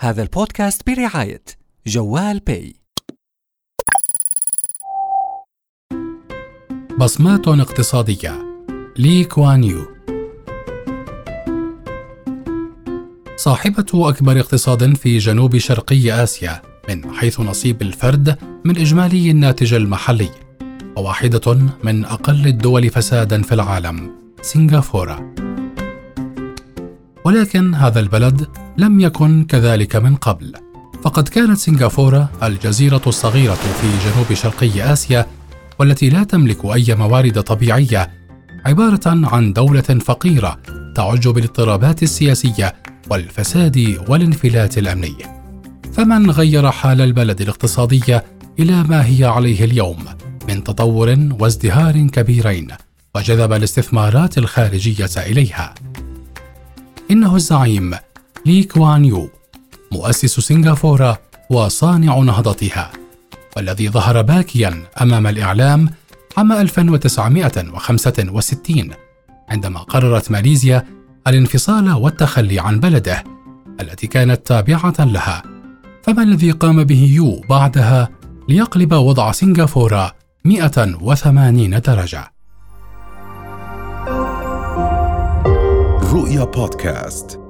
هذا البودكاست برعاية جوال باي. بصمات اقتصادية لي كوان يو. صاحبة أكبر اقتصاد في جنوب شرقي آسيا من حيث نصيب الفرد من إجمالي الناتج المحلي. وواحدة من أقل الدول فسادا في العالم سنغافورة. ولكن هذا البلد لم يكن كذلك من قبل. فقد كانت سنغافورة الجزيرة الصغيرة في جنوب شرقي آسيا والتي لا تملك أي موارد طبيعية عبارة عن دولة فقيرة تعج بالاضطرابات السياسية والفساد والانفلات الأمني. فمن غير حال البلد الاقتصادية إلى ما هي عليه اليوم من تطور وازدهار كبيرين وجذب الاستثمارات الخارجية إليها. إنه الزعيم لي كوان يو مؤسس سنغافورة وصانع نهضتها والذي ظهر باكيا أمام الإعلام عام 1965 عندما قررت ماليزيا الانفصال والتخلي عن بلده التي كانت تابعة لها. فما الذي قام به يو بعدها ليقلب وضع سنغافورة 180 درجة؟ رؤيا بودكاست.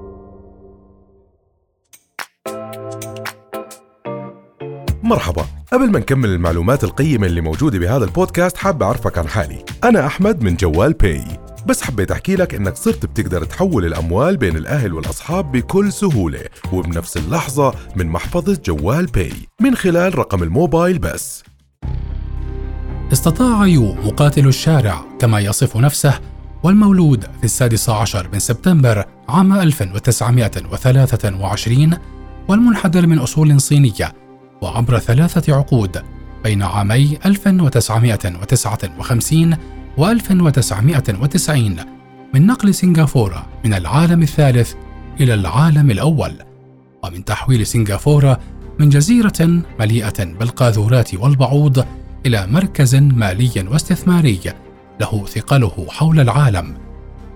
مرحبا. قبل ما نكمل المعلومات القيمة اللي موجودة بهذا البودكاست حاب أعرفك عن حالي. أنا أحمد من جوال باي. بس حبيت أحكي لك إنك صرت بتقدر تحول الأموال بين الأهل والأصحاب بكل سهولة وبنفس اللحظة من محفظة جوال باي. من خلال رقم الموبايل بس. استطاع يو مقاتل الشارع كما يصف نفسه والمولود في السادس عشر من سبتمبر عام 1923 والمنحدر من أصول صينية وعبر ثلاثة عقود بين عامي 1959 و 1990 من نقل سنغافورة من العالم الثالث إلى العالم الأول ومن تحويل سنغافورة من جزيرة مليئة بالقاذورات والبعوض إلى مركز مالي واستثماري له ثقله حول العالم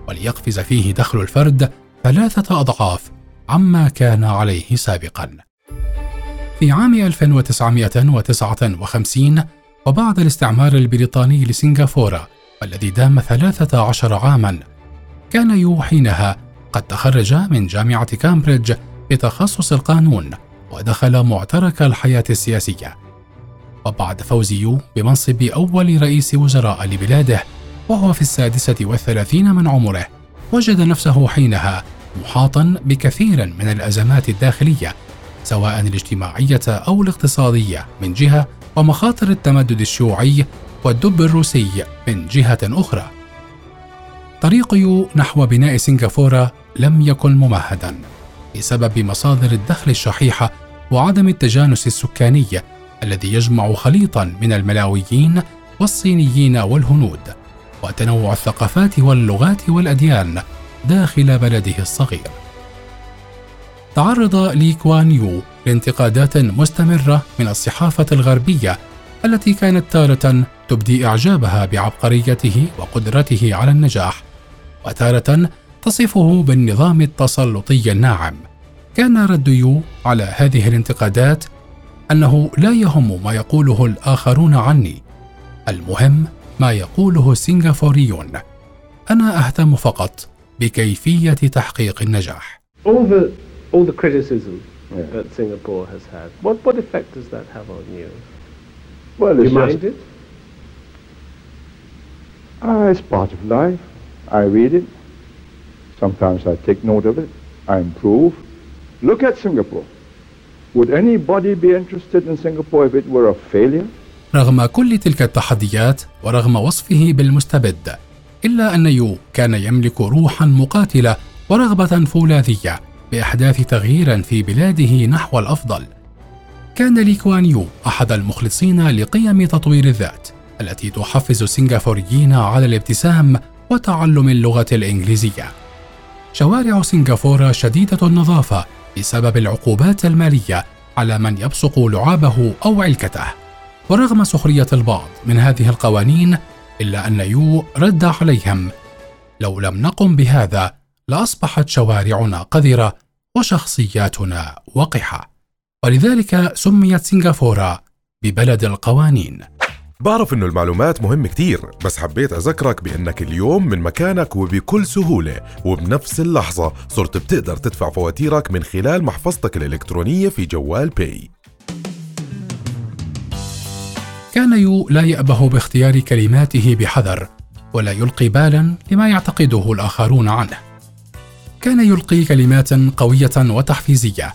وليقفز فيه دخل الفرد ثلاثة أضعاف عما كان عليه سابقا. في عام 1959 وبعد الاستعمار البريطاني لسنغافورة والذي دام 13 عاما كان يو حينها قد تخرج من جامعة كامبريدج بتخصص القانون ودخل معترك الحياة السياسية وبعد فوز يو بمنصب أول رئيس وزراء لبلاده وهو في السادسة والثلاثين من عمره وجد نفسه حينها محاطا بكثير من الأزمات الداخلية سواء الاجتماعية أو الاقتصادية من جهة ومخاطر التمدد الشيوعي والدب الروسي من جهة أخرى. طريق يو نحو بناء سنغافورة لم يكن ممهدا بسبب مصادر الدخل الشحيحة وعدم التجانس السكاني الذي يجمع خليطا من الملاويين والصينيين والهنود وتنوع الثقافات واللغات والأديان داخل بلده الصغير. تعرض لي كوان يو لانتقادات مستمرة من الصحافة الغربية التي كانت تارة تبدي إعجابها بعبقريته وقدرته على النجاح وتارة تصفه بالنظام التسلطي الناعم. كان رد يو على هذه الانتقادات أنه لا يهم ما يقوله الآخرون عني المهم ما يقوله السنغافوريون أنا أهتم فقط بكيفيه تحقيق النجاح all the all the criticism yeah. that Singapore has had what what effect does that have on you well it's you mind it uh, it's part of life I read it sometimes I take note of it I improve look at Singapore would anybody be interested in Singapore if it were a failure رغم كل تلك التحديات ورغم وصفه بالمستبد إلا أن يو كان يملك روحا مقاتلة ورغبة فولاذية بإحداث تغيير في بلاده نحو الأفضل. كان لي كوان يو أحد المخلصين لقيم تطوير الذات التي تحفز السنغافوريين على الابتسام وتعلم اللغة الإنجليزية. شوارع سنغافورة شديدة النظافة بسبب العقوبات المالية على من يبصق لعابه أو علكته. ورغم سخرية البعض من هذه القوانين إلا أن يو رد عليهم. لو لم نقم بهذا لأصبحت شوارعنا قذرة وشخصياتنا وقحة. ولذلك سميت سنغافورة ببلد القوانين. بعرف إنه المعلومات مهم كتير بس حبيت أذكرك بأنك اليوم من مكانك وبكل سهولة وبنفس اللحظة صرت بتقدر تدفع فواتيرك من خلال محفظتك الإلكترونية في جوال باي. كان يو لا يأبه باختيار كلماته بحذر ولا يلقي بالا لما يعتقده الآخرون عنه. كان يلقي كلمات قوية وتحفيزية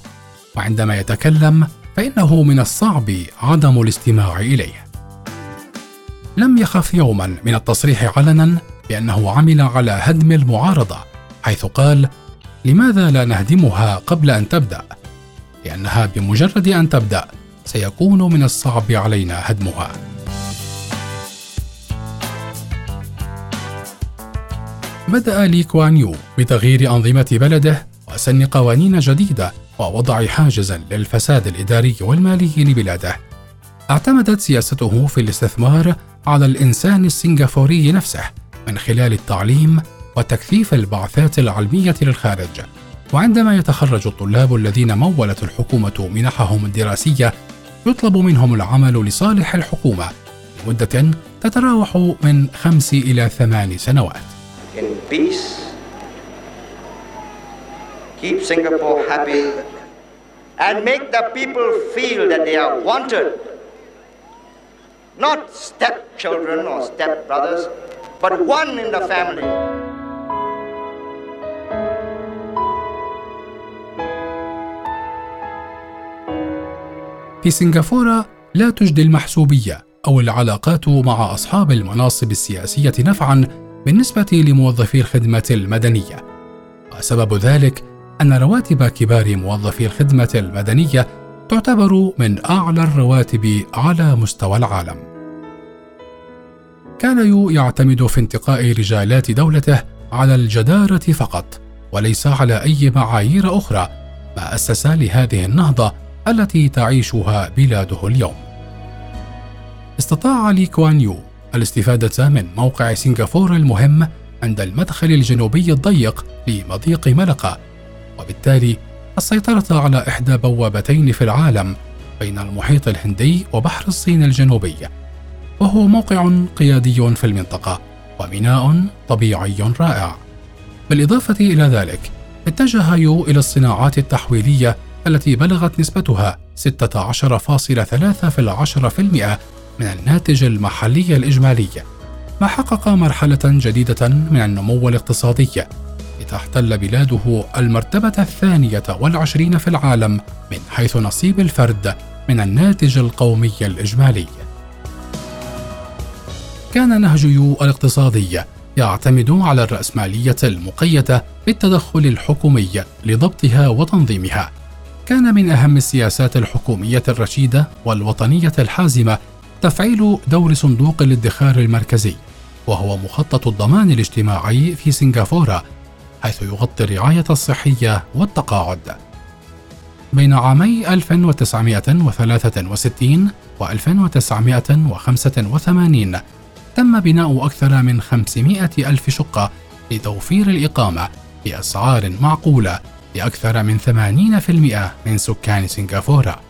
وعندما يتكلم فإنه من الصعب عدم الاستماع إليه. لم يخف يوما من التصريح علنا بأنه عمل على هدم المعارضة حيث قال لماذا لا نهدمها قبل أن تبدأ؟ لأنها بمجرد أن تبدأ سيكون من الصعب علينا هدمها. بدا لي كوان يو بتغيير أنظمة بلده وسن قوانين جديدة ووضع حاجز للفساد الإداري والمالي لبلاده. اعتمدت سياسته في الاستثمار على الإنسان السنغافوري نفسه من خلال التعليم وتكثيف البعثات العلمية للخارج. وعندما يتخرج الطلاب الذين مولت الحكومة منحهم الدراسية يطلب منهم العمل لصالح الحكومة لمده تتراوح من خمس إلى ثمان سنوات in peace, keep Singapore happy, and make the people feel that they are wanted not stepchildren or stepbrothers, but one in the family. في سنغافورة لا تجدي المحسوبية أو العلاقات مع أصحاب المناصب السياسية نفعا بالنسبة لموظفي الخدمة المدنية وسبب ذلك أن رواتب كبار موظفي الخدمة المدنية تعتبر من أعلى الرواتب على مستوى العالم. كان يو يعتمد في انتقاء رجالات دولته على الجدارة فقط، وليس على أي معايير أخرى، ما أسس لهذه النهضة التي تعيشها بلاده اليوم. استطاع لي كوان يو الاستفادة من موقع سنغافورة المهم عند المدخل الجنوبي الضيق لمضيق ملقا، وبالتالي السيطرة على إحدى بوابتين في العالم بين المحيط الهندي وبحر الصين الجنوبي وهو موقع قيادي في المنطقة وميناء طبيعي رائع بالإضافة إلى ذلك اتجه يو إلى الصناعات التحويلية التي بلغت نسبتها 16.3 في العشرة في المئة من الناتج المحلي الإجمالي ما حقق مرحلة جديدة من النمو الاقتصادي لتحتل بلاده المرتبة الثانية والعشرين في العالم من حيث نصيب الفرد من الناتج القومي الإجمالي. كان نهج يو الاقتصادي يعتمد على الرأسمالية المقيدة بالتدخل الحكومي لضبطها وتنظيمها. كان من أهم السياسات الحكومية الرشيدة والوطنية الحازمة تفعيل دور صندوق الادخار المركزي، وهو مخطط الضمان الاجتماعي في سنغافورة حيث يغطي الرعاية الصحية والتقاعد. بين عامي 1963 و 1985 تم بناء أكثر من 500 ألف شقة لتوفير الإقامة بأسعار معقولة لأكثر من 80% من سكان سنغافورة.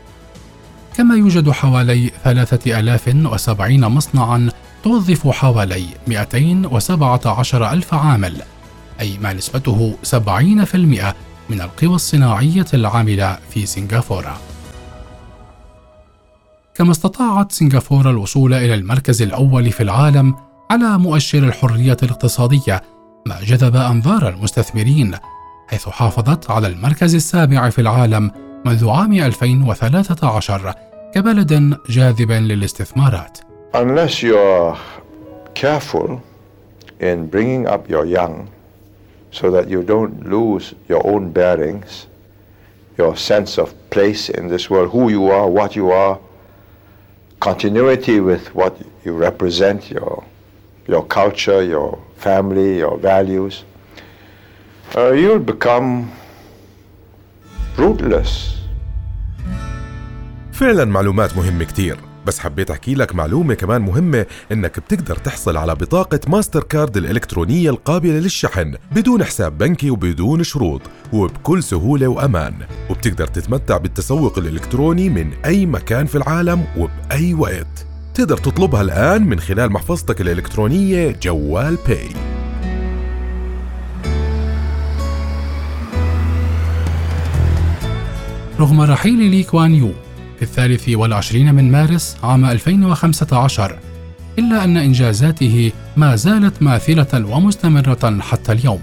كما يوجد حوالي 3070 مصنعا توظف حوالي 217 ألف عامل أي ما نسبته 70% من القوى الصناعية العاملة في سنغافورة. كما استطاعت سنغافورة الوصول إلى المركز الأول في العالم على مؤشر الحرية الاقتصادية ما جذب أنظار المستثمرين حيث حافظت على المركز السابع في العالم منذ عام 2013 كبلد جاذب للاستثمارات. Unless you're careful in bringing up your young so that you don't lose your own bearings, your sense of place in this world, who you are, what you are, continuity with what you represent, your, your culture, your family, your values, uh, you'll become rootless. فعلا معلومات مهمة كتير بس حبيت أحكي لك معلومة كمان مهمة إنك بتقدر تحصل على بطاقة ماستر كارد الإلكترونية القابلة للشحن بدون حساب بنكي وبدون شروط وبكل سهولة وأمان. وبتقدر تتمتع بالتسوق الإلكتروني من أي مكان في العالم وبأي وقت. تقدر تطلبها الآن من خلال محفظتك الإلكترونية جوال باي. رغم رحيل لي كوان يو في الثالث والعشرين من مارس عام 2015 إلا أن إنجازاته ما زالت ماثلة ومستمرة حتى اليوم.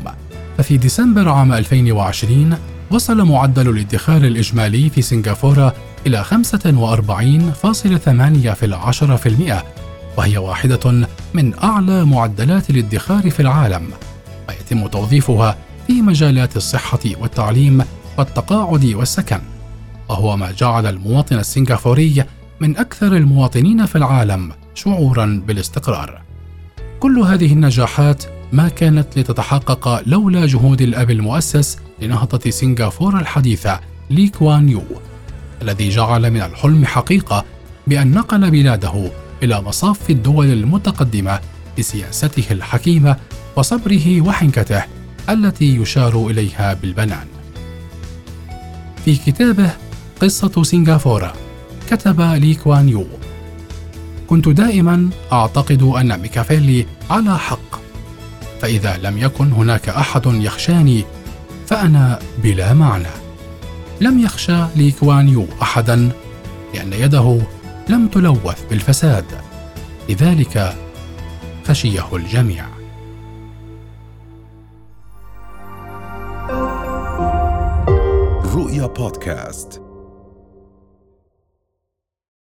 ففي ديسمبر عام 2020 وصل معدل الادخار الإجمالي في سنغافورة إلى 45.8% وهي واحدة من أعلى معدلات الادخار في العالم ويتم توظيفها في مجالات الصحة والتعليم والتقاعد والسكن. وهو ما جعل المواطن السنغافوري من أكثر المواطنين في العالم شعورا بالاستقرار. كل هذه النجاحات ما كانت لتتحقق لولا جهود الأب المؤسس لنهضة سنغافورة الحديثة لي كوان يو الذي جعل من الحلم حقيقة بأن نقل بلاده إلى مصاف الدول المتقدمة بسياسته الحكيمة وصبره وحنكته التي يشار إليها بالبنان. في كتابه قصة سنغافورة. كتب لي كوان يو. كنت دائما أعتقد أن ميكافيلي على حق. فإذا لم يكن هناك أحد يخشاني فأنا بلا معنى. لم يخشى لي كوان يو أحدا لأن يده لم تلوث بالفساد. لذلك خشيه الجميع. رؤيا بودكاست.